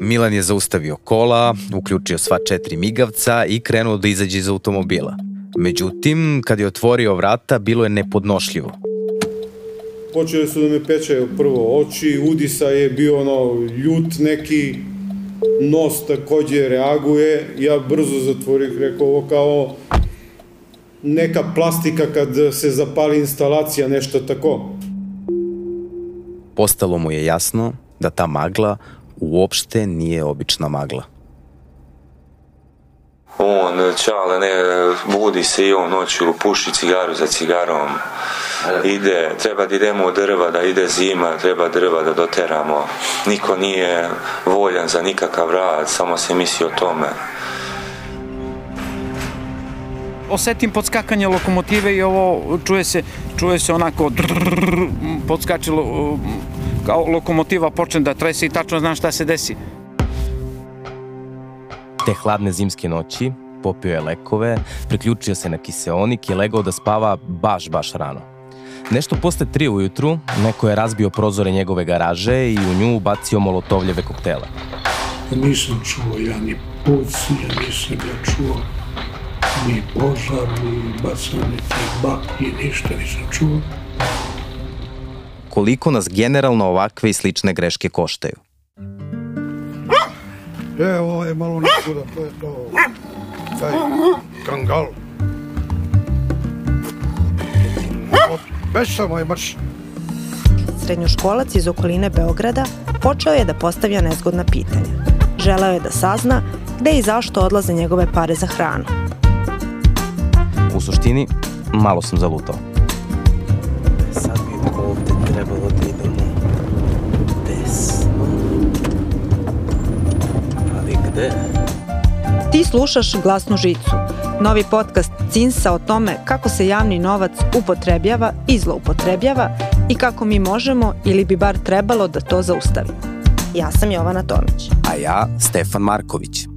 Milan je zaustavio kola, uključio sva četiri migavca i krenuo da izađe iz automobila. Međutim, kad je otvorio vrata, bilo je nepodnošljivo. Počeli su da me pečaju prvo oči, udisa je bio ono ljut neki, nos takođe reaguje, ja brzo zatvorih, rekao ovo kao neka plastika kad se zapali instalacija, nešto tako. Postalo mu je jasno da ta magla uopšte nije obična magla. On, čale, ne, budi se i on noću, puši cigaru za cigarom. Ide, treba da idemo u drva, da ide zima, treba drva da doteramo. Niko nije voljan za nikakav rad, samo se misli o tome. Osetim podskakanje lokomotive i ovo čuje se, čuje se onako drrrr, podskačilo kao lokomotiva počne da trese i tačno znam šta se desi. Te hladne zimske noći popio je lekove, priključio se na kiseonik i legao da spava baš, baš rano. Nešto posle tri ujutru, neko je razbio prozore njegove garaže i u nju ubacio molotovljeve koktele. Nisam čuo ja ni puc, ja nisam ja čuo ni požar, ni bacanje tih baki, ništa nisam čuo. Koliko nas generalno ovakve i slične greške koštaju? E, ovo je malo nekuda, to je to, taj kangal. Već samo je marš. Srednjoškolac iz okoline Beograda počeo je da postavlja nezgodna pitanja. Želeo je da sazna gde i zašto odlaze njegove pare za hranu. U suštini, malo sam zalutao. Gde? Ti slušaš Glasnu žicu, novi podcast CINSA o tome kako se javni novac upotrebljava i zloupotrebljava i kako mi možemo ili bi bar trebalo da to zaustavimo. Ja sam Jovana Tomić. A ja Stefan Marković.